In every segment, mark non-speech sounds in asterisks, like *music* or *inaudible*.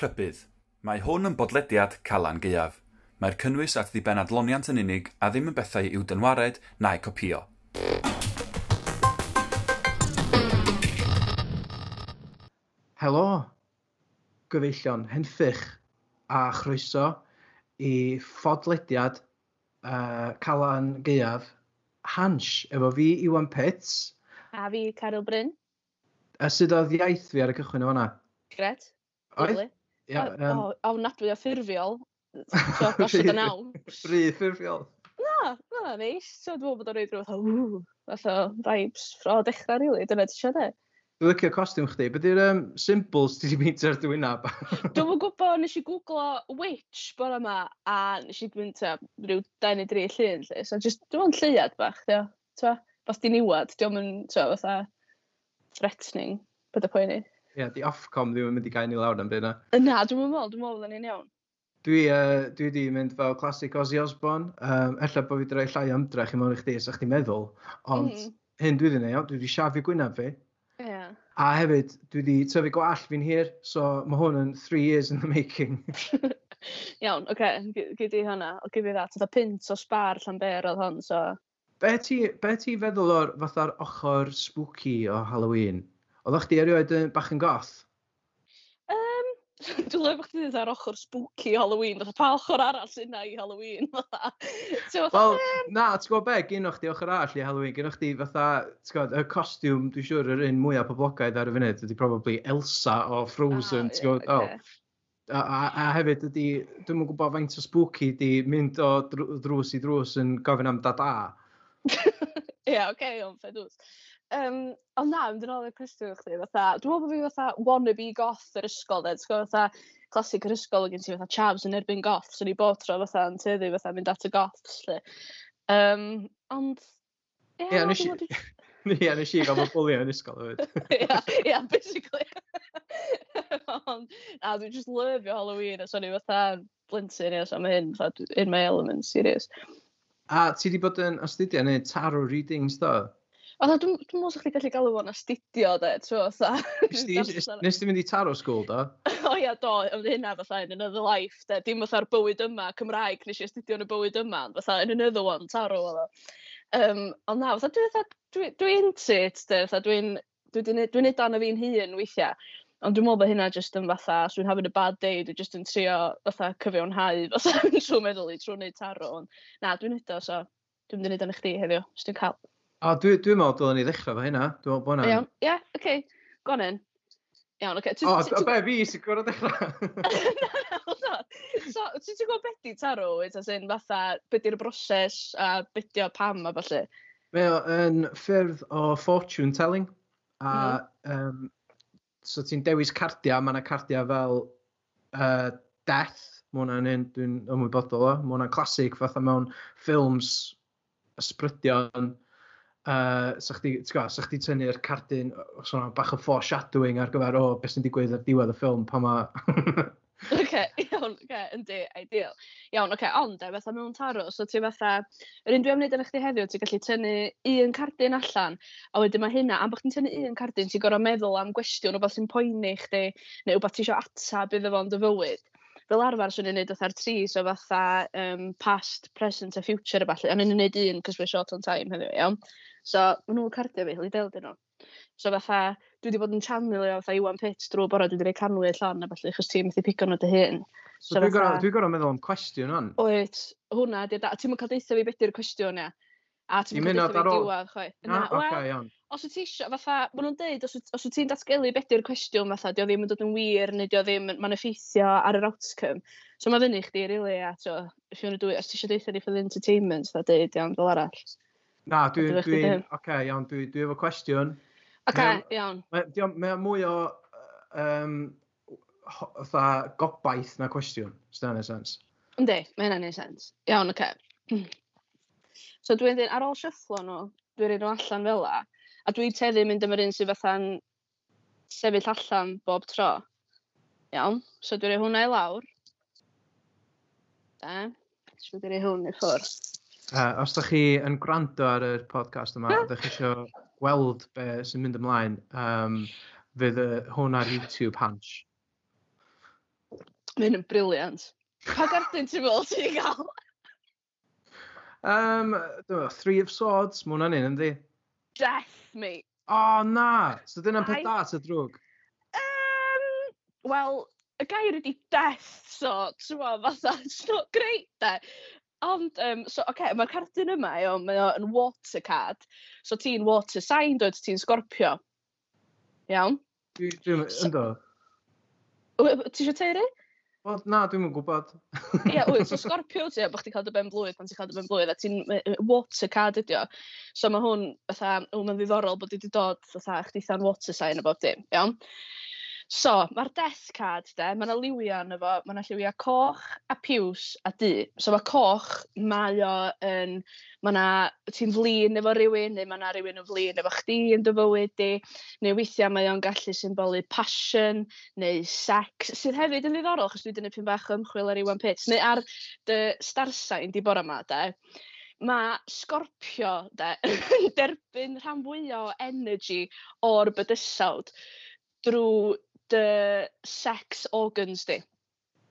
Rhybydd. Mae hwn yn bodlediad Calan Gaeaf. Mae'r cynnwys at ddiben adloniant yn unig a ddim yn bethau i'w dynwared na'u copio. Helo, gyfeillion henffych a chroeso i ffodlediad uh, Calan Gaeaf Hans, efo fi Iwan Pits. A fi Carol Bryn. A sydd oedd iaith fi ar y cychwyn o fanna? Gret. Oedd? Ia, um... O, ofnadwy o ffurfiol. *laughs* Gosod yn awn. Rhy ffurfiol. Na, na, na, neis. Ti'n dweud bod o'n rhaid rhywbeth o, ww, o, vibes o dechrau, rili, dyna ti eisiau de? Dwi'n licio costiwm chdi. Beth yw'r um, symbols ti wedi mynd ar dwi'n ab? *laughs* Dwi'n gwybod, nes i googlo witch bore yma, a nes i mynd ta rhyw 2 neu 3 llun, lle. So, just, dwi'n lleiad bach, dio. Twa, bas di niwad, dwi'n yn, twa, fatha, threatening, beth y poeni. Ie, yeah, di Ofcom ddim yn mynd i gael ni lawr am dyna. Na, dwi'n meddwl, dwi'n meddwl bod ni'n iawn. Dwi, uh, dwi di mynd fel classic Ozzy Osbourne. Um, Ella bod fi wedi rhoi llai ymdrech i mewn i chdi, sa'ch ti'n meddwl. Ond mm. hyn dwi wedi neud, dwi wedi siafu gwynaf fi. Yeah. A hefyd, dwi wedi tyfu gwall fi'n hir, so mae hwn yn three years in the making. *laughs* *laughs* iawn, oce, okay, gyd i hwnna. O, gyd i ddat. Oedd pint o spar Llanber oedd hon, so... Be ti, be ti feddwl o'r fatha'r ochr spooky o Halloween? Oeddech chdi erioed yn bach yn goth? Um, *laughs* Dwi'n lyfo chdi ddweud ar ochr spooky Halloween, fatha pa ochr arall yna i Halloween, *laughs* fatha. Wel, na, ti'n gwybod be, gyn o'ch di ochr arall i Halloween, gyn o'ch di fatha, ti'n gwybod, y costiwm, dwi'n siŵr, yr un mwyaf poblogaidd ar y funud, ydy probably Elsa o Frozen, ah, ti'n gwybod, yeah, okay. oh, a, a, a hefyd ydy, dwi'n mwyn gwybod faint o spooky di mynd o drws i drws yn gofyn am dad a. *laughs* Ie, oce, okay, fe fedws. Um, ond na mynd yn ôl i'r cwestiwn chdi fatha dwi'n meddwl bod fi fatha wannabe goth yr ysgol 'de t'go' fatha clasuc yr ysgol gen ti fatha chavs yn erbyn goth, so ni bod tro fatha yn tyddu fatha mynd at y goths lle. Um, ond ie, Ia nes i *laughs* Ie, nes i gael fy bwlio yn ysgol 'fyd. Ia ia basically *laughs* ond na dwi jyst lyfio Halloween a so ni fatha blentyn ia so ma' hyn fatha in my element serious. A ti 'di bod yn astudio neu taro readings do? Ond dwi'n dwi meddwl sa'ch chi gallu galw fo'n astudio, de, tro fatha. *laughs* Nes ti mynd i taro sgol, da? *laughs* o ia, do, ond hynna fatha in another life, de. Dim fatha'r bywyd yma, Cymraeg, nes i astudio yn y bywyd yma, ond fatha in another one, taro, fatha. Um, ond na, fatha, dwi'n fatha, dwi, dwi into it, de, fatha, dwi'n dwi'n dwi neud arno fi'n hun weithiau. Ond dwi'n meddwl bod hynna just yn fatha, os dwi'n having a bad day, dwi'n just yn trio fatha cyfiawnhau, fatha *laughs* trwy meddwl i, trwy wneud taro. Ond na, dwi'n neud o, so dwi'n mynd i wneud o'n i chdi heddiw, os dwi'n cael. O, dwi, meddwl dylen ni ddechrau fo hynna. Dwi'n meddwl bod hwnna'n... Iawn, ie, oce. Okay. Go on in. Iawn, oce. O, a be fi sy'n gwrdd ddechrau? *laughs* Na, So, ti'n ti'n gwybod beth di taro, wyt, as in, fatha, beth di'r broses a beth di o pam a falle? Mae o'n ffyrdd o fortune telling. A, mm. um, so ti'n dewis cardia, mae yna cardia fel uh, death. Mae hwnna'n un, dwi'n ymwybodol o. Mae hwnna'n clasig, fatha mewn ffilms ysbrydion. Uh, sa chdi, tgo, sa chdi tynnu'r cardyn, os yna bach o foreshadowing ar gyfer o oh, beth sy'n digwydd ar diwedd y ffilm pa ma... *laughs* OK, iawn, OK, yndi, ideal. Iawn, OK, ond, e, fatha mewn taro, so ti fatha, yr un dwi am wneud yn chdi heddiw, ti'n gallu tynnu un cardyn allan, a wedyn mae hynna, am bod chdi'n tynnu un cardyn, ti'n gorau meddwl am gwestiwn, o beth sy'n poeni chdi, neu rhywbeth ti eisiau atab iddo fo'n dy fywyd fel arfer swn i'n neud fatha'r tri, so fatha um, past, present a future a falle, ond i'n neud un, cos we're short on time heddiw, iawn. So maen nhw'n cardio fi hiliol dydyn nhw. So fatha dwi wedi bod yn tsianelio fatha Iwan Pitt drwy bora dwi wedi roi canwy on a ballu chos ti'n methu pigo nhw dy hun. So dwi fatha... dwi gorau meddwl am cwestiwn ŵan. Wyt, hwnna 'di'r da- a ti'm cael deitha fi beth yw'r cwestiwn ia. A ti'm mynd cael deutha fi diwadd chwaith. Na, Na, oce iawn. Os wyt ti isio, fatha, maen nhw'n deud, os wyt, os wyt ti'n datgelu beth yw'r cwestiwn, fatha, di o ddim yn dod yn wir, neu di o ddim, mae'n effeithio ar yr outcome. So mae fyny chdi, rili, really, a to, if you want to do it, os ti eisiau deitha ni for the entertainment, fatha, deud, iawn, fel arall. Na, dwi'n... Dwi, dwi, dwi, Oce, okay, iawn, dwi, dwi efo cwestiwn. Oce, okay, iawn. Mae ma mwy o... Um, Otha gobaith na cwestiwn, os dyna'n ei sens. Yndi, mae hynna'n ei sens. Iawn, oce. *clears throat* Okay. So dwi'n dweud, ar ôl shufflo nhw, dwi'n rhaid nhw allan fel la, a dwi'n teddu mynd am yr un sydd fatha'n sefyll allan bob tro. Iawn, so dwi'n rhaid hwnna i lawr. Da, so dwi'n rhaid hwn i ffwrdd. Uh, os da chi yn gwrando ar y podcast yma, ydych chi eisiau gweld be sy'n mynd ymlaen, um, fydd uh, hwn ar YouTube hans. Mae'n yn briliant. Pa gardyn ti'n meddwl ti'n gael? Um, dyma, three of Swords, mae hwnna'n un, ynddi? Death, mate. O, oh, na! So dyna'n peth da, ta drwg? Um, Wel, y gair ydi death, so, ti'n meddwl, fatha, it's not great, de. Ond, um, so, oce, okay, mae'r cardyn yma, o, mae o'n water card. So ti'n water sign, dod, ti'n scorpio. Iawn? Dwi, dwi, ynddo. Ti eisiau teiri? Wel, na, dwi'n yn gwybod. Ie, yeah, wyt, so *laughs* Scorpio ti, bod chdi'n cael dy ben blwydd, pan ti'n cael dy ben blwydd, a ti'n water card ydi o. So mae hwn, fatha, o, mae'n ddiddorol bod wedi dod, fatha, chdi than water sign o bob dim, iawn? So, mae'r death card, de, mae yna liwia yna fo, mae yna lliwia coch a piws a du. So mae coch, mae o yn, mae yna, ti'n flin efo rhywun, neu mae yna rhywun yn flin efo chdi yn dy fywyd di, neu weithiau mae o'n gallu symbolu passion, neu sex, sydd hefyd yn ddiddorol, chos dwi dyna pyn bach ymchwil ar Iwan Pits, neu ar dy star sign di bore yma, de mae Scorpio de, *laughs* derbyn rhan fwyaf o energy o'r bydysawd drwy dy sex organs di.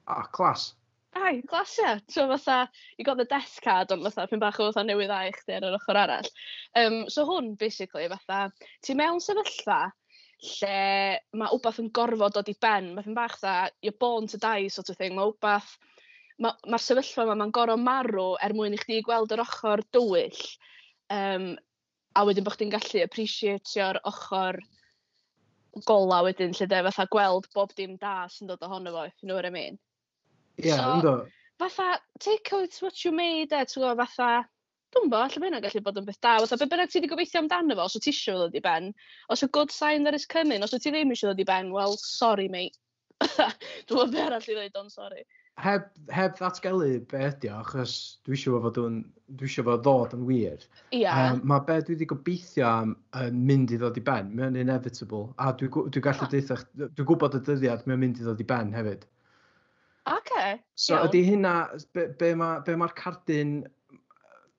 Ah, clas. Ai, glas ia. So fatha, you got the death card, ond fatha, pyn bach o fatha newydd a i chdi ar yr ochr arall. Um, so hwn, basically, fatha, ti mewn sefyllfa lle mae wbath yn gorfod dod i ben. Mae pyn bach fatha, you're born to die sort of thing. Mae wbath, mae'r ma, sefyllfa yma, mae'n gorfod marw er mwyn i chdi gweld yr ochr dywyll. Um, a wedyn bod chdi'n gallu appreciatio'r ochr gola wedyn lle de, fatha gweld bob dim da sy'n dod ohono fo, you know what I mean? Ie, yeah, so, ynddo. Fatha, take out what you made, e, ti'n gwybod, fatha, dwi'n bo, lle mae gallu bod yn beth da. Fatha, be bynnag ti wedi gobeithio amdano fo, os o ti eisiau ddod i ben, os o good sign that is coming, os o ti ddim eisiau ddod i ben, well, sorry mate. *laughs* dwi'n bo, be arall i ddweud, on sorry heb, heb ddatgelu be ydi o, achos dwi eisiau fod yn, dwi eisiau fod ddod yn wir. Ia. Yeah. Um, mae be dwi wedi gobeithio am yn mynd i ddod i ben, mae'n inevitable. A dwi'n dwi, dwi gallu deitha, dwi'n gwybod y dyddiad mae'n mynd i ddod i ben hefyd. Okay. So iawn. ydy hynna, be, be mae'r ma, be ma cardyn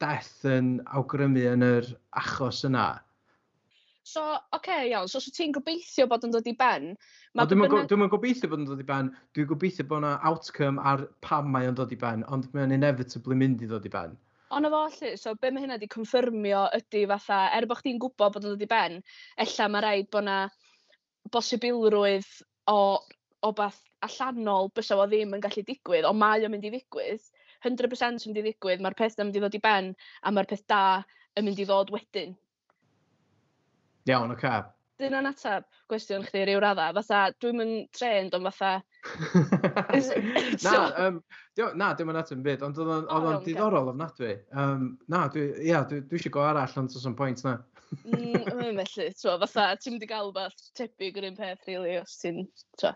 death yn awgrymu yn yr achos yna, So, oce, okay, iawn. So, os so ti'n gobeithio bod yn dod i ben... Ma dwi'n bynnag... dwi gobeithio bod yn dod i ben. Dwi'n gobeithio bod yna outcome ar pam mae o'n dod i ben, ond mae'n inevitably mynd i ddod i ben. Ond efo allu, so be mae hynna wedi confirmio ydy fatha, er bod chdi'n gwybod bod yn dod i ben, ella mae rhaid bod yna bosibilrwydd o, o bath allanol bys o ddim yn gallu digwydd, ond mae o'n mynd i ddigwydd, 100% yn mynd i ddigwydd, mae'r peth yn mynd i ddod i ben, a mae'r peth da yn mynd i ddod wedyn. Iawn, oce. Okay. Dyn o'n atab gwestiwn chdi ryw radda, fatha, dwi'n mynd trained, ond fatha... *laughs* *laughs* na, um, dio, na, dim yn atab yn byd, ond oedd o'n oh, diddorol ofnadwy. Um, na, dwi, ia, dwi, dwi eisiau go arall, ond os o'n pwynt na. mm, *laughs* felly, tro, fatha, ti'n mynd i gael beth tebyg yr un peth, really, os ti'n, tro.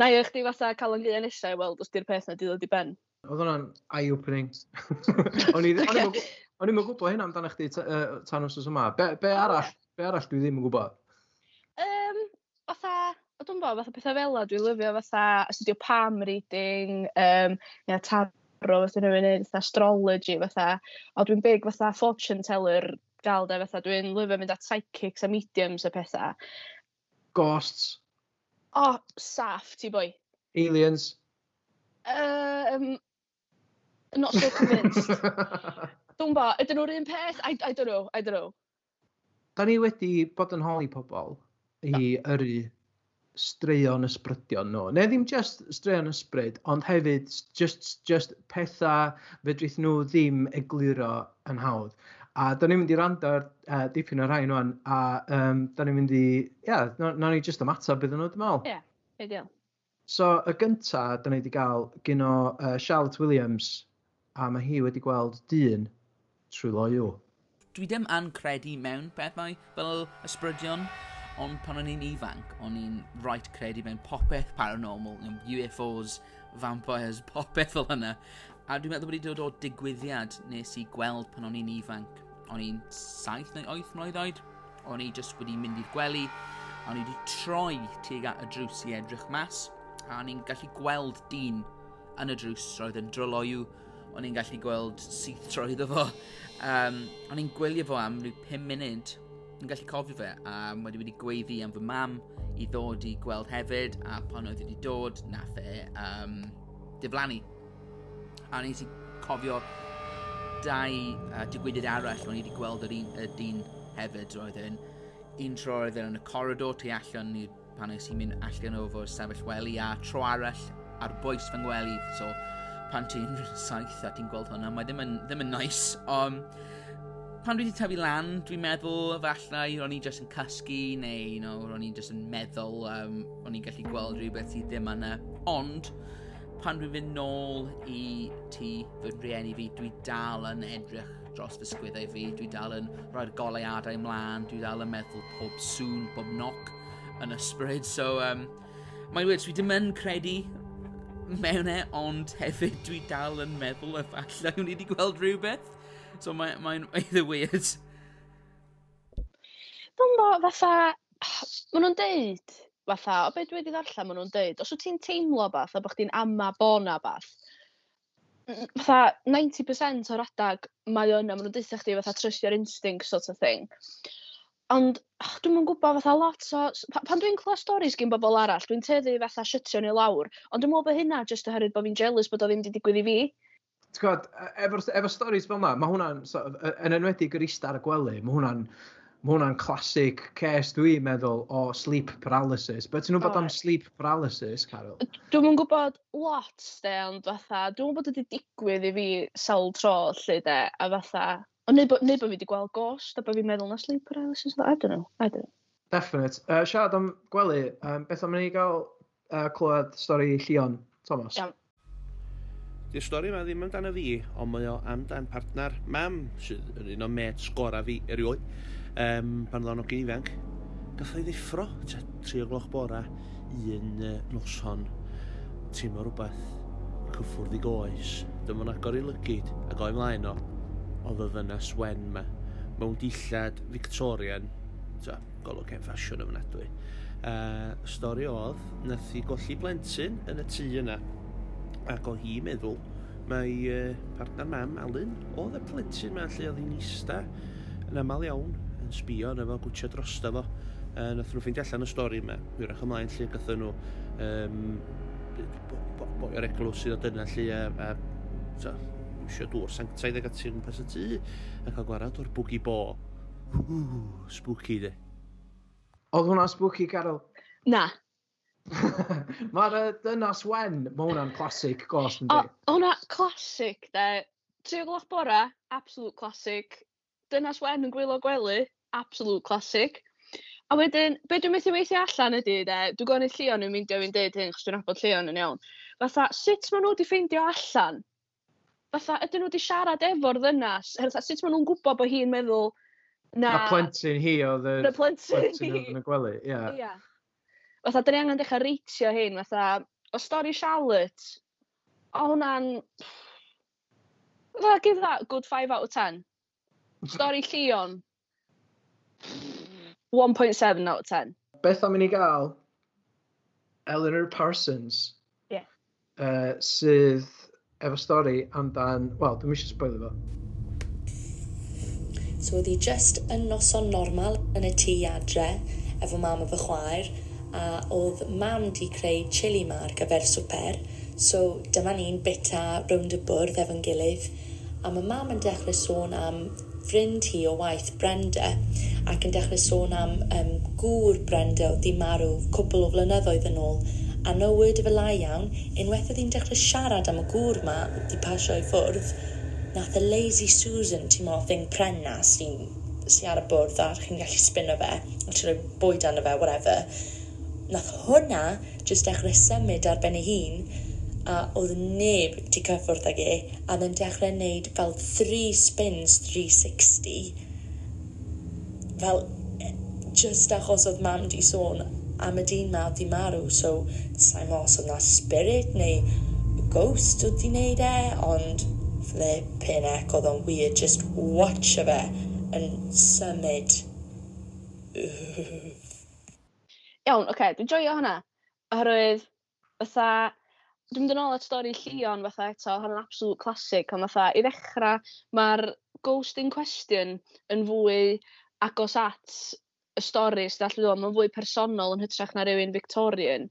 Na i chdi fatha cael yn gyda nesau i weld os di'r peth na di ddod i ben. Oedd hwnna'n eye-opening. o'n i'n gwybod hynna amdano chdi tan os oes yma. Be, be arall Be arall dwi ddim yn gwybod? Um, fatha, o dwi'n bod, fatha pethau fela, dwi'n lyfio fatha astudio palm reading, um, neu tarot, fatha rhywun yn fatha astrology, fatha, o dwi'n big fatha fortune teller gael, de, fatha, dwi'n lyfio mynd at psychics a mediums a pethau. Ghosts. O, oh, saff, ti boi. Aliens. Um, not so convinced. *laughs* Dwi'n ba, ydyn nhw'r un peth? I, I don't know, I don't know. Da ni wedi bod yn holi pobl i yrru straeon ysbrydion nhw. Neu ddim just straeon ysbryd, ond hefyd just, just pethau fedrith nhw ddim egluro yn hawdd. A da ni'n mynd i rando ar uh, dipyn o'r rhain o'n, a um, da ni'n mynd i, ia, yeah, na na ni just ymateb iddyn nhw, dwi'n meddwl. Ie, yeah, ideal. So, y gynta, da ni wedi gael gyno uh, Charlotte Williams, a mae hi wedi gweld dyn trwy loiw dwi ddim yn credu mewn pethau fel ysbrydion, ond pan o'n i'n ifanc, o'n i'n rhaid credu mewn popeth paranormal, UFOs, vampires, *laughs* popeth fel hynna. A dwi'n meddwl bod wedi dod o digwyddiad nes i gweld pan o'n i'n ifanc. O'n i'n saith neu oeth mlynedd oed. O'n i just wedi mynd i'r gwely. A o'n i wedi troi tuag at y drws i edrych mas. A o'n i'n gallu gweld dyn yn y drws roedd yn dryloiw o'n i'n gallu gweld syth troi iddo fo. Um, o'n i'n gwylio fo am rhyw 5 munud, yn gallu cofio fe, a wedi wedi gweiddi am fy mam i ddod i gweld hefyd, a pan oedd wedi dod, nath e um, diflannu. A o'n i cofio dau uh, digwyddiad arall o'n i wedi gweld yr un, y dyn hefyd roedd yn. Un tro roedd yn y coridor tu allan ni pan oes i'n mynd allan o fo sefyll wely a tro arall ar bwys fy ngwely. So pan ti'n saith a ti'n gweld hwnna, mae ddim yn, ddim yn nice. Um, pan dwi wedi tyfu lan, dwi'n meddwl efallai ro'n i jyst yn cysgu neu you know, ro'n i jyst yn meddwl, um, ro'n i'n gallu gweld rhywbeth sydd ddim yna. Ond, pan dwi'n fynd nôl i ti fy rhieni fi, dwi dal yn edrych dros fy sgwyddau fi, dwi dal yn rhoi'r goleuadau ymlaen, dwi dal yn meddwl pob sŵn, pob noc yn ysbryd. So, um, mae'n weird, dwi ddim yn credu mewn e, ond hefyd dwi dal yn meddwl efallai *laughs* o'n i wedi gweld rhywbeth. So mae'n mae, mae either weird. Dwi'n bo, fatha, maen nhw'n deud, fatha, o beth dwi wedi ddarllen maen nhw'n deud, os wyt ti'n teimlo bath a bod chdi'n ama bona bath, fatha 90% o'r adag mae o'n, maen nhw'n deitha chdi fatha trust your instinct sort of thing. Ond dwi'm yn gwybod, fatha lot o... pan dwi'n clywed storis gen bobl arall, dwi'n teddu fatha siwtio ni lawr. Ond dwi'n meddwl bod hynna jyst oherwydd bod fi'n jealous bod o ddim wedi digwydd i fi. Ti'n gwybod, e, efo, efo storis fel yna, mae hwnna'n, so, yn enwedig yr ista ar y gwely, mae hwnna'n Mae hwnna'n classic case dwi'n meddwl o sleep paralysis. Beth ti'n gwybod am sleep paralysis, Carol? Dwi'n yn gwybod lot, de, ond fatha, dwi'n gwybod bod wedi digwydd i fi sawl tro, lle, de, a fatha, Ond neu bod, neu bod fi wedi gweld ghost, a bod fi'n meddwl na sleep paralysis, I don't know, I don't know. Definite. Uh, siarad am gwely, um, beth am ni gael uh, clywed stori Llion, Thomas? Iawn. Di'r stori yma ddim amdano fi, ond mae o amdan partner mam, sydd yn un o met sgora fi erioed, um, pan ddod o'n gyn ifanc. Gath o'i ddiffro, te tri o gloch bora, un uh, noson, tîm o rhywbeth, cyffwrdd i goes, dyma'n agor i lygyd, ac o'i mlaen o, oedd y ddynas wen ma mewn dillad Victorian. Ta, golwg hen ffasiwn ofnadwy. Uh, stori oedd nath i golli blentyn yn y tŷ yna. Ac o hi meddwl mae uh, partner mam Alun oedd y plentyn ma lle oedd hi'n ista. Yn aml iawn yn sbio yna fo gwtio drosta fo. Uh, nath nhw ffeindio allan y stori yma. Hwyrach ymlaen lle gatho nhw um, boi o'r eglwys sydd o dyna lle a, a so, eisiau dŵr sanctaidd ag ati gwmpas y tŷ a cael gwarad o'r bwgi bo. Ww, spooky de. Oedd hwnna spooky, Carol? Na. *laughs* Mae'r uh, dynas wen, mae hwnna'n classic ghost yn di. Hwnna classic de. Tri o gloch bora, absolute classic. Dynas wen yn gwylo gwely, absolute classic. A wedyn, be dwi'n methu weithio allan ydy, de, dwi'n gwneud Llion yn mynd i dweud hyn, chos dwi'n abod Llion yn iawn. Fatha, sut maen nhw wedi ffeindio allan fatha, ydyn nhw wedi siarad efo'r ddynas? Fatha, sut maen nhw'n gwybod bod hi'n meddwl na... Na plentyn hi oedd y plentyn, plentyn yn y gwely, ie. Yeah. Yeah. Fatha, dyn ni angen dechrau reitio hyn, fatha, o stori Charlotte, o hwnna'n... Fatha, give that good 5 out of 10. Stori Llion, 1.7 out of 10. Beth am i ni gael? Eleanor Parsons. Yeah. Uh, sydd efo stori amdan... Wel, dwi'n eisiau spoilio fo. So oedd hi just yn noson normal yn y tŷ adre efo mam efo chwaer a oedd mam di creu chili ma ar gyfer swper so dyma ni'n bita rownd y bwrdd efo'n gilydd a mae mam yn dechrau sôn am ffrind hi o waith Brenda ac yn dechrau sôn am um, gŵr Brenda oedd di marw cwbl o flynyddoedd yn ôl a no word of a lie iawn, unwaith oedd hi'n dechrau siarad am y gŵr ma wedi pasio i ffwrdd, nath y Lazy Susan, ti'n mo, thing prenna sy'n sy ar y bwrdd a chi'n gallu spinno fe, a ti'n rhoi bwyd arno fe, whatever. Nath hwnna jyst dechrau symud ar ben ei hun, a oedd neb ti cyffwrdd ag e, a mae'n dechrau wneud fel 3 spins 360. Fel, e, just achos oedd mam di sôn am y dyn ma di marw, so sa'n os oedd na spirit neu ghost oedd di wneud e, ond flippin ec oedd o'n weird, just watch o fe yn symud. Iawn, oce, okay, dwi'n joio hwnna. Oherwydd, fatha, dwi'n mynd yn ôl at stori Llion fatha eto, hwnna'n yn absolute classic, ond fatha, i ddechrau, mae'r ghost in question yn fwy agos at y stori sydd allu o'n mae'n fwy personol yn hytrach na rhywun Victorian.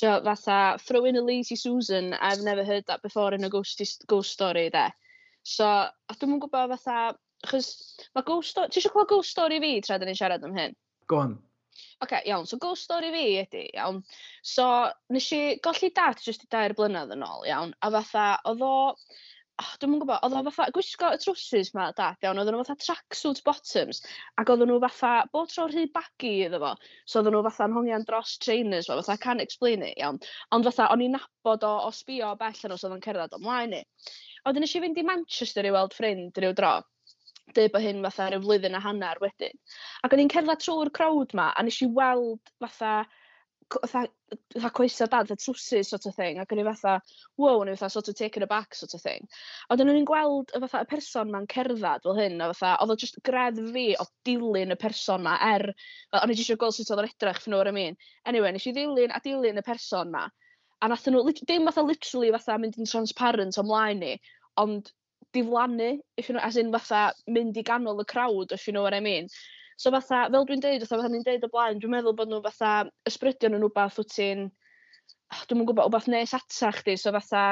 Tio, fatha, throw in a lazy Susan, I've never heard that before in a ghost, ghost story, de. So, a dwi'n mwyn gwybod fatha, chys, mae ghost story, ti eisiau clywed ghost story fi tra dyn ni'n siarad am hyn? Go on. Oce, okay, iawn, so ghost story fi ydy, iawn. So, nes i golli dat jyst i dair blynedd yn ôl, iawn, a fatha, oedd o, oh, dwi'n gwybod, oedd o fatha, gwisgo y trwsus ma, dad, iawn, oedd nhw fatha tracksuit bottoms, ac oedd nhw fatha, bod tro rhy bagi iddo fo, so oedd nhw fatha'n hongian dros trainers fo, fatha, can't explain it, iawn, ond fatha, o'n i'n nabod o, o sbio o bell yn os oedd o'n cerdded ymlaen ni. Oedden nes i fynd i Manchester i weld ffrind rhyw dro, dweud bod hyn fatha rhyw flwyddyn a hanner wedyn. Ac o'n i'n cerdded trwy'r crowd ma, a nes i weld fatha fatha, fatha coesau dad, fatha trwsus sort of thing, ac o'n i fatha, wow, neu fatha sort of taken aback sort of thing. A wedyn o'n i'n gweld y fatha y person ma'n cerdded fel hyn, a fatha, oedd o just gredd fi o dilyn y person ma, er, o'n i eisiau gweld sut oedd o'n edrych, fy nhw'r what I mean. Anyway, nes i ddilyn a dilyn y person ma, a nath nhw, dim fatha literally fatha mynd yn transparent ymlaen ni, ond diflannu, if you know, as in fatha mynd i ganol y crowd, if you know what I mean. So fatha, fel dwi'n deud, fatha, ni'n deud o blaen, dwi'n meddwl bod nhw fatha ysbrydion yn wbath wyt ti'n, oh, dwi'n mwyn gwybod, wbath nes ata chdi, so fatha,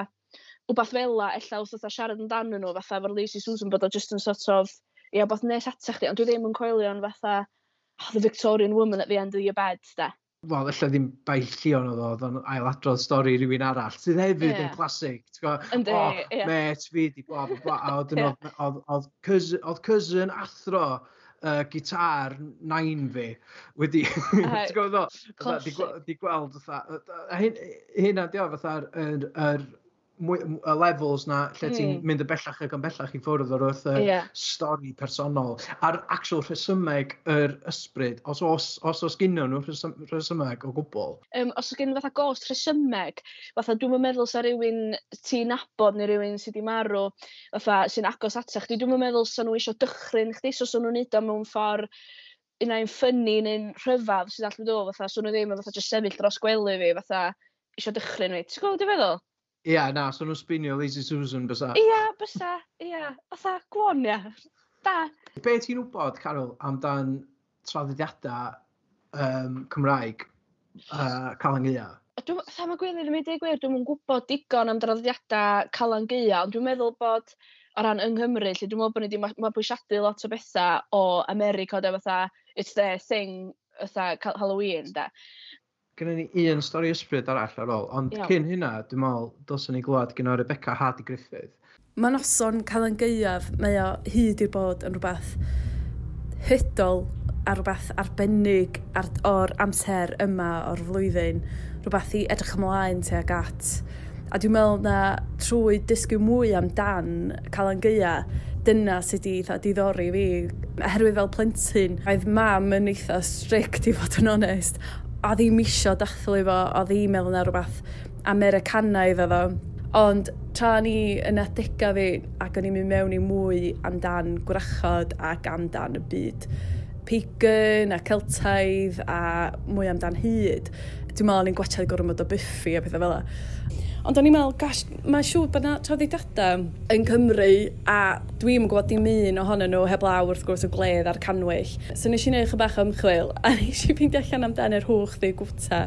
wbath fel la, ella wrth fatha siarad amdanyn nhw, fatha, fo'r Lacey Susan bod o just yn sort of, ia, yeah, wbath nes ata chdi, ond dwi ddim yn coelio yn fatha, oh, the Victorian woman at the end of your bed, da. Wel, efallai ddim baich llion oedd oedd o'n ailadrodd stori rhywun arall, sydd hefyd yeah. yn clasic. Ynddi, oh, yeah. met fi, di bla, bla, bla. A oedd yeah. oedd cousin athro uh, gitar nain fi wedi... *laughs* Ti'n gwybod ddo? Di gweld fatha... Hynna di o fatha'r er, er, mwy, y levels na lle mm. ti'n hmm. mynd y bellach ac yn bellach i ffwrdd o'r wrth y yeah. stori personol. A'r actual rhesymeg yr ysbryd, os os, os, os gynnwn nhw rhesymeg o gwbl? Um, os oes gynnwn fatha gost rhesymeg, fatha dwi'n meddwl sa rhywun ti'n nabod neu rhywun sydd wedi marw, fatha sy'n agos atach, dwi'n meddwl sa nhw eisiau dychryn chdi, so sa nhw'n neud o mewn ffordd un unau'n ffynnu neu'n rhyfedd sydd allu dod, fatha, swn nhw ddim yn fatha jyst sefyll dros gwely fi, fatha, eisiau dychryn fi. Ti'n gwybod, dwi'n feddwl? Ia, yeah, na, so nhw'n spinio Lazy Susan bysa. Ia, yeah, bysa, ia. Yeah. Otha, gwon, ia. Da. Be ti'n wybod, Carol, amdan traddodiadau um, Cymraeg uh, Calan Gaea? Tha mae Gwylyn yn mynd i gwir, dwi'n gwybod digon am traddodiadau Calan Gaea, ond dwi'n meddwl bod o ran yng Nghymru, lle dwi'n meddwl bod ni wedi mabwysiadu lot o bethau o America, o da fatha, it's their thing, fatha Halloween, da gynnu ni un stori ysbryd arall ar ôl, ond Iawn. cyn hynna, dwi'n meddwl, dylsyn ni glwad gyda Rebecca Hardy Griffith. Mae noson cael yn geiaf, mae o hyd i'r bod yn rhywbeth hydol a rhywbeth arbennig ar, o'r amser yma o'r flwyddyn, rhywbeth i edrych ymlaen tuag at. A dwi'n meddwl na trwy dysgu mwy amdan cael yn geia, dyna sydd wedi eitha diddori fi. Oherwydd fel plentyn, oedd mam yn eitha strict i fod yn onest, a ddim isio dathlu fo, o ddim meddwl na rhywbeth Americanaidd oedd o. Ond tra ni yn adega fi ac o'n i'n mynd mewn i mwy amdan gwrachod ac amdan y byd pagan a celtaidd a mwy amdan hyd, dwi'n meddwl ni'n gwachod gwachad gormod o buffi a pethau fel yna. Ond o'n i'n meddwl, gosh, mae'n siŵr bod yna traddodiadau yn Cymru a dwi'n gwybod dim un ohonyn nhw heb law wrth gwrs o gledd a'r canwyll. So nes i wneud chyb bach ymchwil a *laughs* nes i fynd allan amdan yr hwch ddi gwta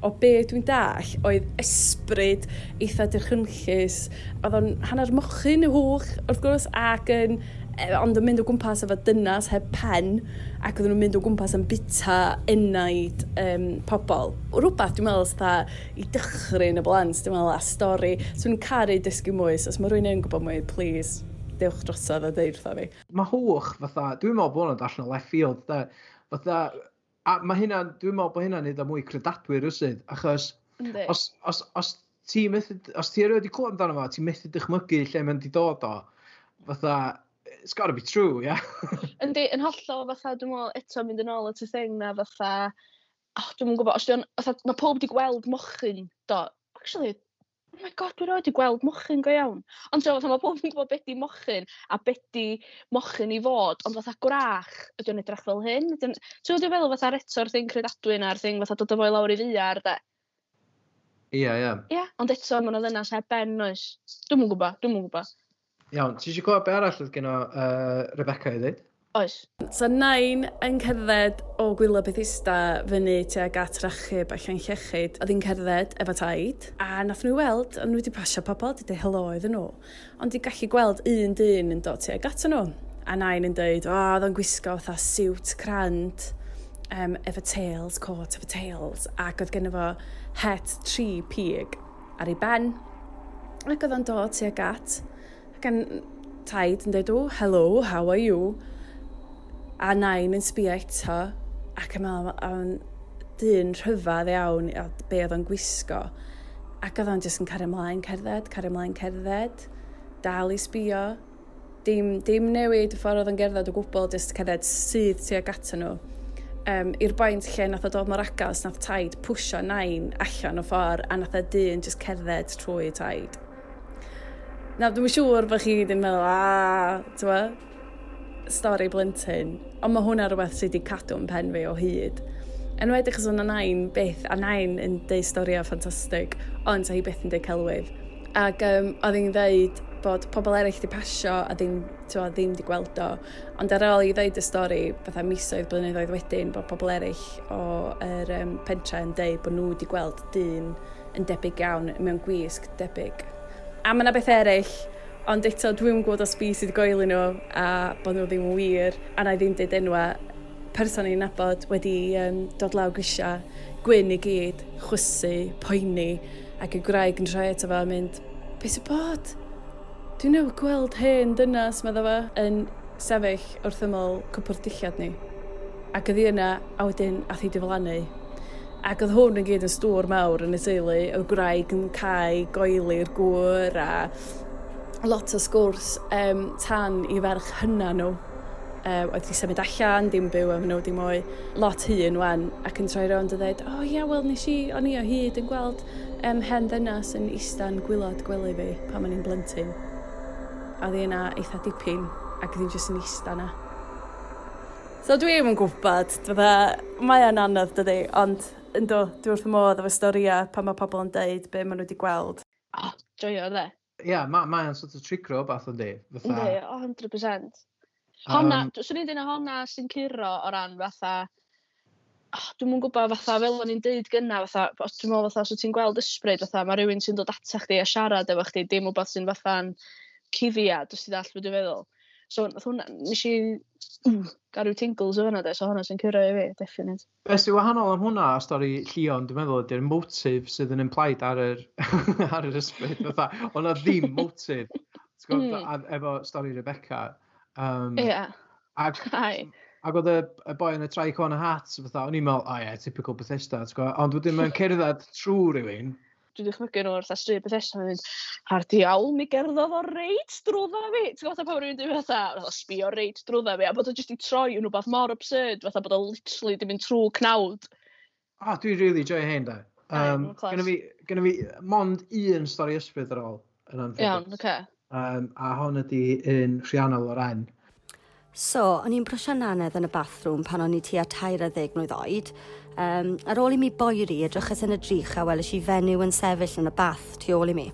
o be dwi'n dall oedd ysbryd eitha dirchynllus. Oedd o'n hanner mochyn y hwch wrth gwrs ac yn ond yn mynd o gwmpas efo dynas heb pen ac oedden nhw'n mynd o gwmpas yn bita enaid um, pobl. Rwbeth dwi'n meddwl sydd i dychryn y blant, dwi'n meddwl a stori. So nhw'n caru dysgu mwy, so os mae rhywun yn gwybod mwy, please, dewch drosodd a deud wrtho fi. Mae hwch fatha, dwi'n meddwl bod hwnna'n darllen o left field, da. Fatha, a mae hynna, dwi'n meddwl bod hynna'n neud o mwy credadwy rwysydd, achos os, os, os ti methu, os ti erioed wedi clywed amdano fo, ti methu dychmygu lle mae'n di dod o. Fatha, it's got to be true, yeah. *laughs* Yndi, yn hollol, fatha, dwi'n meddwl, eto mynd yn ôl at y thing na, fatha, oh, dwi'n gwybod, os dwi'n, fatha, mae pob wedi gweld mochyn, do, actually, oh my god, dwi'n wedi gweld mochyn go iawn. Ond so, fatha, mae pob yn gwybod beth di mochyn, a beth di mochyn i fod, ond fatha gwrach, ydy'n edrych fel hyn. Ydy so, dwi'n meddwl, fatha, reto'r thing credadwy na'r thing, fatha dod o fwy lawr i ddiar, de. Ie, yeah, ie. Yeah. Ie, yeah, ond eto, mae'n o ddynas heb ben, oes. Dwi'n mwyn gwybod, dwi'n mwyn gwybod. Iawn, ti eisiau gwybod be arall oedd gen o uh, Rebecca i ddweud? Oes. So nain yn cerdded o gwylo Bethesda fyny tuag at rachub a llan llechyd, oedd hi'n cerdded efo taid, a nath nhw weld, ond nhw wedi pasio pobl, wedi dweud helo iddyn nhw, ond i gallu gweld un dyn yn dod tuag at nhw. A nain yn dweud, o, oedd o'n gwisgo fatha siwt crand, um, efo tails, coat efo tails, ac oedd gennym fo het tri pig ar ei ben, ac oedd o'n dod tuag at, gan taid yn dweud, oh, hello, how are you? A nain yn sbio eto, ac yn meddwl, o'n dyn rhyfedd iawn o be oedd o'n gwisgo. Ac oedd o'n jyst yn cario ymlaen cerdded, cario ymlaen cerdded, dal i sbio. Dim, dim newid y ffordd oedd o'n gerdded o gwbl, jyst cerdded sydd tuag ato nhw. Um, I'r boint lle nath o dod mor agos, nath taid pwysio nain allan o ffordd, a nath o dyn jyst cerdded trwy taid. Na, dwi'n siŵr bod chi ddim meddwl, a, tywa, stori blentyn. Ond mae hwnna rhywbeth sydd wedi cadw yn pen fi o hyd. Yn wedi chos o'na nain byth, a nain yn deud storiau ffantastig, ond sa hi byth yn deud celwydd. Ac um, oedd hi'n dweud bod pobl eraill wedi pasio a ddim, twa, ddim wedi gweld o. Ond ar ôl i ddeud y stori, bydda misoedd blynyddoedd wedyn, bod pobl eraill o'r um, pentra yn dweud bod nhw wedi gweld dyn yn debyg iawn mewn gwisg debyg. A mae yna beth eraill, ond eto dwi'n gwybod os fi sydd goeli nhw a bod nhw ddim yn wir, a na i ddim dweud enwa person i'n nabod wedi um, dod law grisia, gwyn i gyd, chwysu, poeni, ac y gwraig yn rhoi eto fo a mynd, beth sy'n bod? Dwi'n newid gweld hen dynas, meddwl fo, yn sefyll wrth ymol cwpwr dillad ni. Ac ydi yna, a wedyn, a thi diflannu, Ac oedd hwn yn gyd yn stŵr mawr yn y teulu, y gwraig yn cael goeli'r gŵr a lot o sgwrs um, tan i ferch hynna nhw. Um, oedd wedi symud allan, dim byw am nhw, dim o'i lot hun wan, ac yn troi rownd a dweud, o oh, ia, wel, nes i, o'n i o hyd yn gweld um, hen ddynas yn istan gwylod gwely fi pan ma'n i'n blentyn. A oedd yna eitha dipyn, ac oedd i'n jyst yn istan na. So dwi ddim yn gwybod, mae yn anodd dydy, ond ynddo, dwi wrth y modd efo storia pan mae pobl yn deud be maen nhw wedi gweld. O, oh, joio, dde. Ie, yeah, mae'n ma sort of tricro bath o'n di. Fatha... Ynddi, 100%. Honna, um, swn i'n dweud honna sy'n curo o ran fatha, oh, dwi'n mwyn gwybod fatha, fel o'n i'n deud gynna, fatha, os dwi'n meddwl fatha, os so ti'n gweld ysbryd, fatha, mae rhywun sy'n dod atach chdi a siarad efo chdi, dim wbeth sy'n fatha'n cuddiad, os ti'n dall beth dwi'n feddwl. So, hwnna, nes i, gael rhyw tingles o hynna so hwnna sy'n cyrra i fi, definite. Be sy'n wahanol am hwnna, a stori llion, dwi'n meddwl, ydy'r motif sydd yn implied ar yr, *laughs* ar yr ysbryd, fatha, o'na ddim *laughs* motif, mm. efo stori Rebecca. Um, yeah. Ac, ac oedd y, y boi yn y trai con y hat, fatha, o'n i'n meddwl, o oh, ie, yeah, typical Bethesda, ond wedyn mae'n cerdded trwy rhywun, dwi dwi'n dychmygu nhw wrth astryd Bethesda mae'n mynd, ar diawl mi gerddodd o reit drwydda fi. Ti'n gwybod pa rwy'n dweud fatha, o sbio reit drwydda fi, a bod o jyst i troi yn rhywbeth mor absurd, fatha bod o literally di mynd trwy cnawd. Ah, oh, dwi'n really joy hyn da. Um, gynna fi, gynna fi, mond un stori ysbryd ar ôl yn anffodus. Iawn, oce. Okay. Um, a hon ydi un rhiannol o'r en. So, o'n i'n brwysio nanedd yn y bathroom pan o'n i tua 30 mlynedd oed, Um, ar ôl i mi boeri, edrychais yn y drych a welais i fenyw yn sefyll yn y bath tu ôl i mi.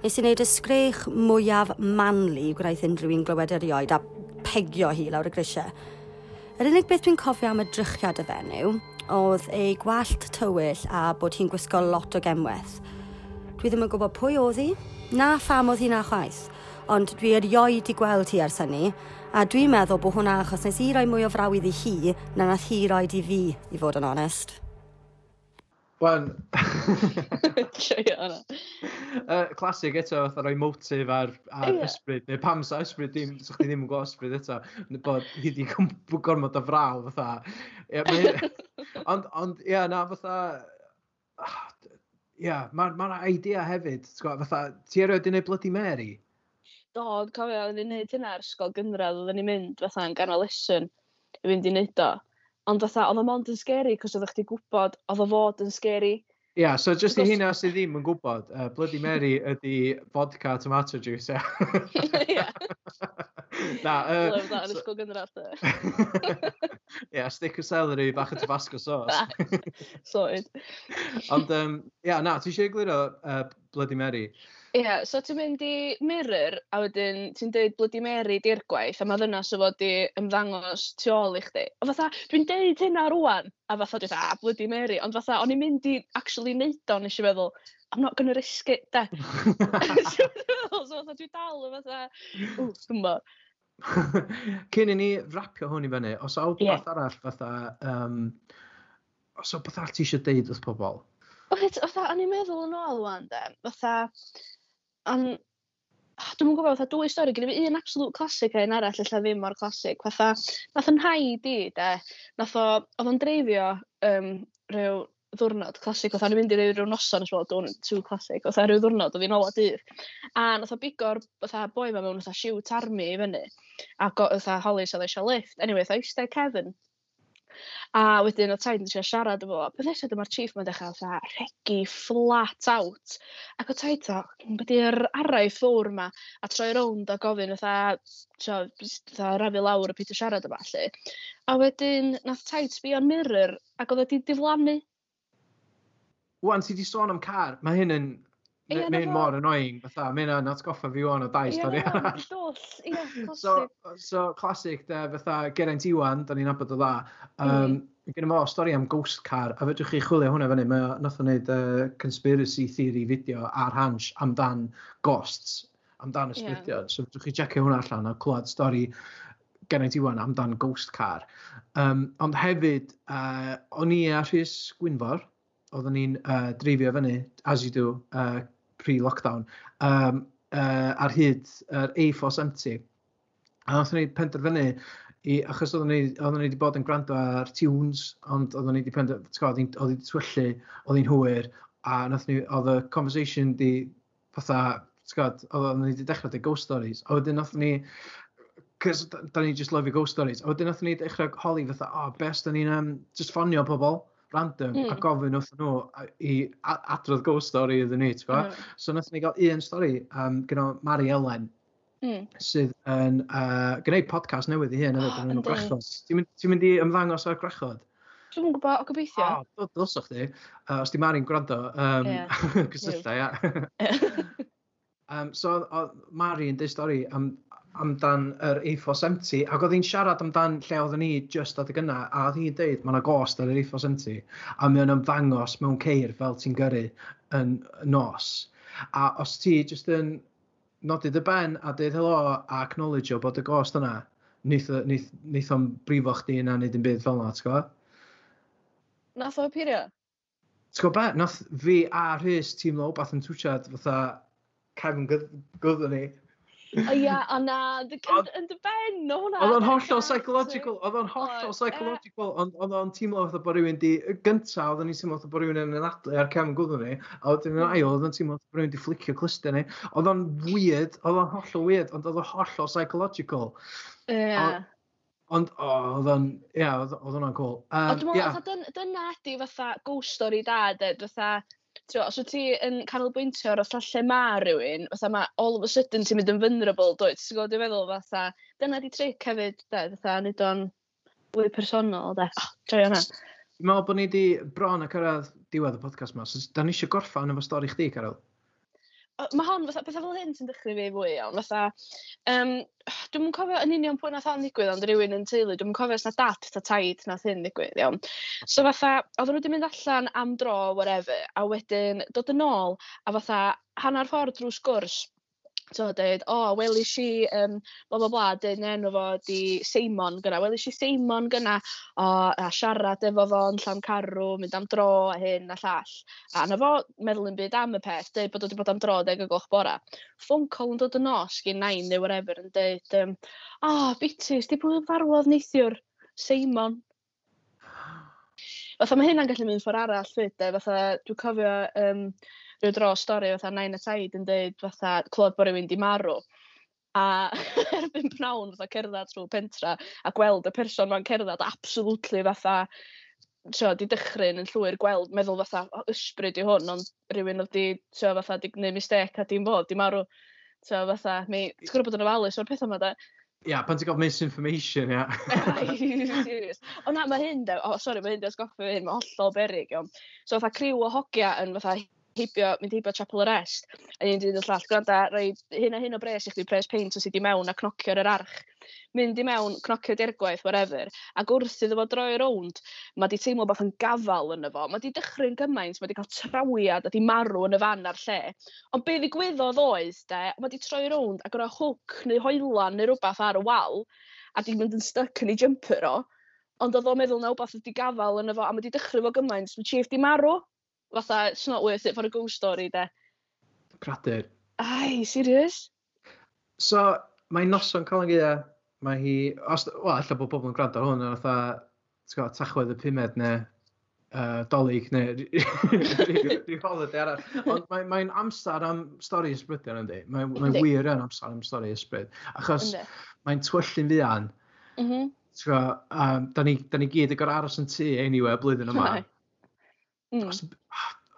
Nes i wneud y sgrech mwyaf manlu gwnaeth unrhyw un glywed erioed a pegio hi lawr y grisiau. Yr unig beth dwi'n cofio am y drychiad y fenyw oedd ei gwallt tywyll a bod hi'n gwisgo lot o gemwaith. Dwi ddim yn gwybod pwy oedd hi, na pham oedd hi na chwaith, ond dwi erioed i gweld hi ers hynny, A dwi'n meddwl bod hwnna achos nes i roi mwy o frawydd i hi na nath hi roi i fi, i fod yn onest. Wan. *laughs* uh, classic eto, fatha rhoi motif ar, ar yeah. ysbryd. Neu pam sa ysbryd, dim, so chdi ddim yn gwybod ysbryd eto. Bod hi wedi gormod o fraw, fatha. Yeah, *laughs* ond, ond, ia, yeah, na, fatha... Ia, yeah, mae'r ma idea hefyd, fatha, ti erioed i wneud Bloody Mary? Do, dwi'n cofio oedden ni'n neud hynna ar ysgol gynradd oedden ni'n mynd fatha yn ganol lesson i fynd i neud o. Ond fatha, oedd o mond yn scary, cos oeddech chdi gwybod, oedd o fod yn scary. Ia, yeah, so just i hynna sydd ddim yn gwybod, uh, Bloody Mary ydy vodka tomato juice, ia. *laughs* Ia. *laughs* Na, uh, Lyf, da, yn ysgol gynradd. *laughs* Ia, stick o celery, bach o tabasco sauce. Ah, Soed. Ond, um, ia, yeah, na, ti eisiau egluro uh, Bloody Mary? Ie, yeah, so ti'n mynd i Mirror, a wedyn ti'n dweud Bloody Mary di'r gwaith, a mae ddynas o fod i ymddangos tu ôl i chdi. O fatha, dwi'n deud hynna rwan, a fatha dwi'n ah, Bloody Mary, ond fatha, o'n i'n mynd i actually neud o, nes i feddwl, I'm not gonna risk it, de. *laughs* so fatha, dwi'n dal, fatha, ww, dyma. *laughs* Cyn i ni rapio hwn i fyny, os awd yeah. beth arall, fatha, um, os awd beth arall ti eisiau deud wrth pobl? Oedd, o'n i'n meddwl yn ôl wan, de, fatha, Ond dwi'n yn gw'bo fatha dwy stori gyda fi un absolute classic a un arall ella ddim mor classic. Fatha nath yn nhaid i de nath o oedd o'n dreifio um, rhyw ddwrnod classic oedd o'n mynd i rhyw rhyw noson a wnes i feddwl don't too classic fatha ryw ddiwrnod o'dd hi'n ola dydd. A nath o bigo'r fatha boi 'ma mewn fatha siwt army i fyny ac o fatha Holly sa fo isio lifft eniwe aeth o iste cefn. A wedyn oedd taid yn trio siarad efo beth eisiau dyma'r chief mae'n dechrau fatha rhegi flat out ac o taid o, "be 'di'r araith fowr 'ma?" a troi rownd a gofyn fatha tibod fatha rafu lawr y peidio siarad yma ballu. A wedyn nath taid sbio yn mirror ac oedd wedi diflannu. 'Wan ti 'di sôn am car, mae hyn yn... Ie, Mae'n no, mor annoying, fatha, mae hynna'n atgoffa fi o'n o dau stori arall. Ie, no, *laughs* So, so classic, de, fatha, Geraint Iwan, da ni'n abod o dda. Um, mm. Gynna mo, stori am Ghost Car, a fedrwch chi chwilio hwnna fyny, mae nath o wneud uh, conspiracy theory fideo ar hans amdan ghosts, amdan ysbrydion. Yeah. So, fedrwch chi checio hwnna allan a clywed stori Geraint Iwan amdan Ghost Car. Um, ond hefyd, uh, o'n i a Rhys Gwynfor, oedden ni'n uh, dreifio fyny, as you do, uh, pre-lockdown, um, uh, ar hyd yr uh, A4 empty. A nath ni penderfynu, i, achos oedden ni, oedden ni wedi bod yn gwrando ar tunes, ond oedden ni wedi penderfynu, oedd hi'n twyllu, oedd hi'n hwyr, a nath ni, oedd y conversation di, fatha, oedden ni wedi dechrau dy ghost stories, a wedyn nath ni, cys da ni just lyfio ghost stories, a wedyn nath ni dechrau holi fatha, o, oh, best, da ni'n um, just ffonio pobl, random, mm. a hmm. gofyn wrth nhw i adrodd ghost story iddyn ni, ti'n mm. So nath ni gael un stori um, gyda Mari Ellen, mm. sydd yn uh, gwneud podcast newydd i hyn, oh, yn y grechod. Ti'n mynd, ti mynd i ymddangos ar grechod? Dwi'n yn gwybod, o gobeithio. O, oh, dylsach chdi, uh, os di Mari'n gwrando, um, yeah. cysyllta, ia. um, so, oedd Mari yn dweud stori am amdan yr A470, ac oedd hi'n siarad amdan lle oedden ni just adeg yna, a oedd hi'n deud, mae yna gost ar yr A470, a mae o'n ymddangos mewn ceir fel ti'n gyrru yn nos. A os ti just yn nodi dy ben a dweud helo a acknowledge o bod y gost yna, wnaeth o'n brifo chdi yna wneud yn byd fel yna, ti'n gwybod? Nath o pirio? Ti'n gwybod beth? Nath fi a Rhys tîm lo bath yn twsiad fatha cefn gyddon ni. O ia, o na, yn dy ben, no hwnna. Oedd o'n hollol psychological, oedd o'n hollol psychological, ond oedd o'n teimlo fatha bod rhywun di, gynta, oedd o'n i teimlo fatha bod rhywun yn anadlu ar cefn gwddw ni, a oedd o'n hmm. ail, oedd o'n teimlo fatha bod rhywun di flicio clyster ni, oedd o'n weird, oedd o'n hollol weird, ond oedd o'n hollol psychological. Ie. Ond, o, oedd o'n, ia, oedd o'n cool. Um, Ond dwi'n meddwl, dyna ydy fatha ghost story da, dyd, fatha, Tio, os wyt ti yn canolbwyntio ar fatha lle mae rhywun, fatha mae all of a sudden ti'n mynd yn vulnerable, dwi, ti'n gwybod dwi'n meddwl fatha, dyna di tric hefyd, de, fatha, nid o'n fwy personol, de, oh, joio hwnna. Dwi'n meddwl bod ni wedi bron a cyrraedd diwedd y podcast yma, so da ni eisiau gorffan efo stori chdi, Carol mae hon fatha, pethau fel hyn sy'n dechrau fi fwy iawn, fatha, um, dwi'm yn cofio yn union pwy nath o'n ddigwydd, ond rhywun yn teulu, dwi'm yn cofio os na dat ta taid nath hyn ddigwydd, iawn. So fatha, oedden nhw wedi mynd allan am dro, whatever, a wedyn dod yn ôl, a fatha, hanner ffordd drwy sgwrs, so dweud, o oh, welish i um, bla bla bla deud na enw fo 'di Seimon gyna, welish i Seimon gyna, o a siarad efo fo yn Llancarw mynd am dro a hyn a llall. A 'na fo meddwl yn byd am y peth dweud bod o 'di bod am dro deg o'r gloch bora. Ffon call yn dod yn nos gyn nain neu whatever, yn dweud, um, o oh, bitis, 'di bwyd yn farwodd neithiwr? Seimon. Fatha mae hynna'n gallu mynd ffordd arall 'fyd 'de fatha dwi cofio um, rhyw dro stori fatha nain a taid yn dweud fatha clywed bod rhywun di marw a *laughs* erbyn pnawn fatha cerdded trwy pentra a gweld y person ma'n cerdded absolutely fatha tio, di dychryn yn llwyr gweld, meddwl fatha, o, ysbryd i hwn, ond rhywun oedd di, tio, fatha, di gwneud mistec a di'n bod, di marw. Tio, fatha, mi, ti'n gwybod bod yn ofalus o'r pethau yma, da? Ia, yeah, pan ti'n gael misinformation, ia. *laughs* Yeah. o na, mae hyn, de, o, oh, sori, mae hyn, de, sgoffi hyn, mae hollol berig, iawn. So, fatha, criw o hogia yn, fatha, heibio, mynd heibio chapel arrest, a un dyn y llall, gwranda, rhoi hyn a hyn o bres i chdi, pres peint os ydi mewn a cnocio'r yr arch. Mynd i mewn, cnocio dirgwaith, whatever, ac wrth iddo fo droi rownd, mae di teimlo beth yn gafal yn efo, mae di dychryn gymaint, mae di cael trawiad a di marw yn y fan ar lle. Ond be ddigwyddodd oedd, de, mae di troi rownd ac roi hwc neu hoelan neu rhywbeth ar y wal, a di mynd yn stuck yn ei jumper o, ond oedd o'n meddwl na wbeth wedi gafal yn efo, a mae di dechrau fo gymaint, mae chief di marw, fatha, it's not worth it for a ghost story, de. Cradur. Ai, serious? So, mae noson Colin Gaea, mae hi, os, wel, allai bod pobl yn gwrando ar hwn, yn fatha, ti'n gwybod, tachwedd y pumed neu uh, dolyg neu *laughs* rhyw holiday arall. Ond mae'n mae amser am stori ysbrydion yndi. Mae'n mae, mae wir yn amser am stori ysbryd. Achos mae'n twyllu'n fuan. Mm -hmm. gwybod, um, da, ni, da ni gyd yn gorau aros yn tŷ anyway blwyddyn yma. *laughs* Mm. Os,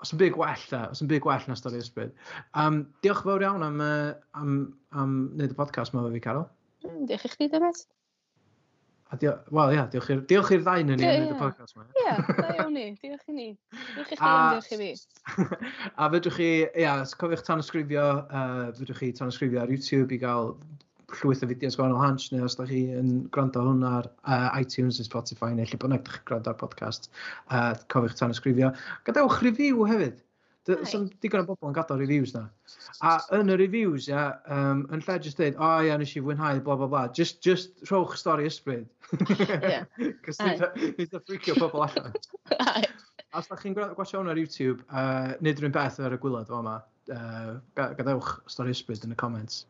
os yn byd gwell, da. Os yn byd gwell na stori ysbryd. Um, diolch fawr iawn am, uh, am, am wneud y podcast yma fi, Carol. Mm, diolch i chdi, Demet. Wel, ia, diolch i'r diolch i'r ddain yn ni yn y podcast yma. Ia, da *laughs* iawn ni, diolch i ni. Diolch i chi, diolch i fi. *laughs* a fedrwch chi, ia, cofiwch tan ysgrifio, uh, fedrwch chi tan ysgrifio ar YouTube i gael llwyth o fideos gwahanol hans, neu os da chi yn gwrando hwn ar uh, iTunes neu Spotify, neu lle bynnag ydych chi'n gwrando ar podcast, uh, cofiwch tan ysgrifio. Gadewch review hefyd. Does yn digon o bobl yn gadael reviews na. A yn y reviews, ia, um, yn lle just dweud, o oh, ia, nes i fwynhau, bla bla bla, just, just rhowch stori ysbryd. *laughs* Ie. *laughs* Cos nid o ffricio pobl allan. *laughs* Os da chi'n gwachio hwn ar YouTube, uh, nid rhywun beth ar y gwylod o yma, uh, gadewch stori ysbryd yn y comments.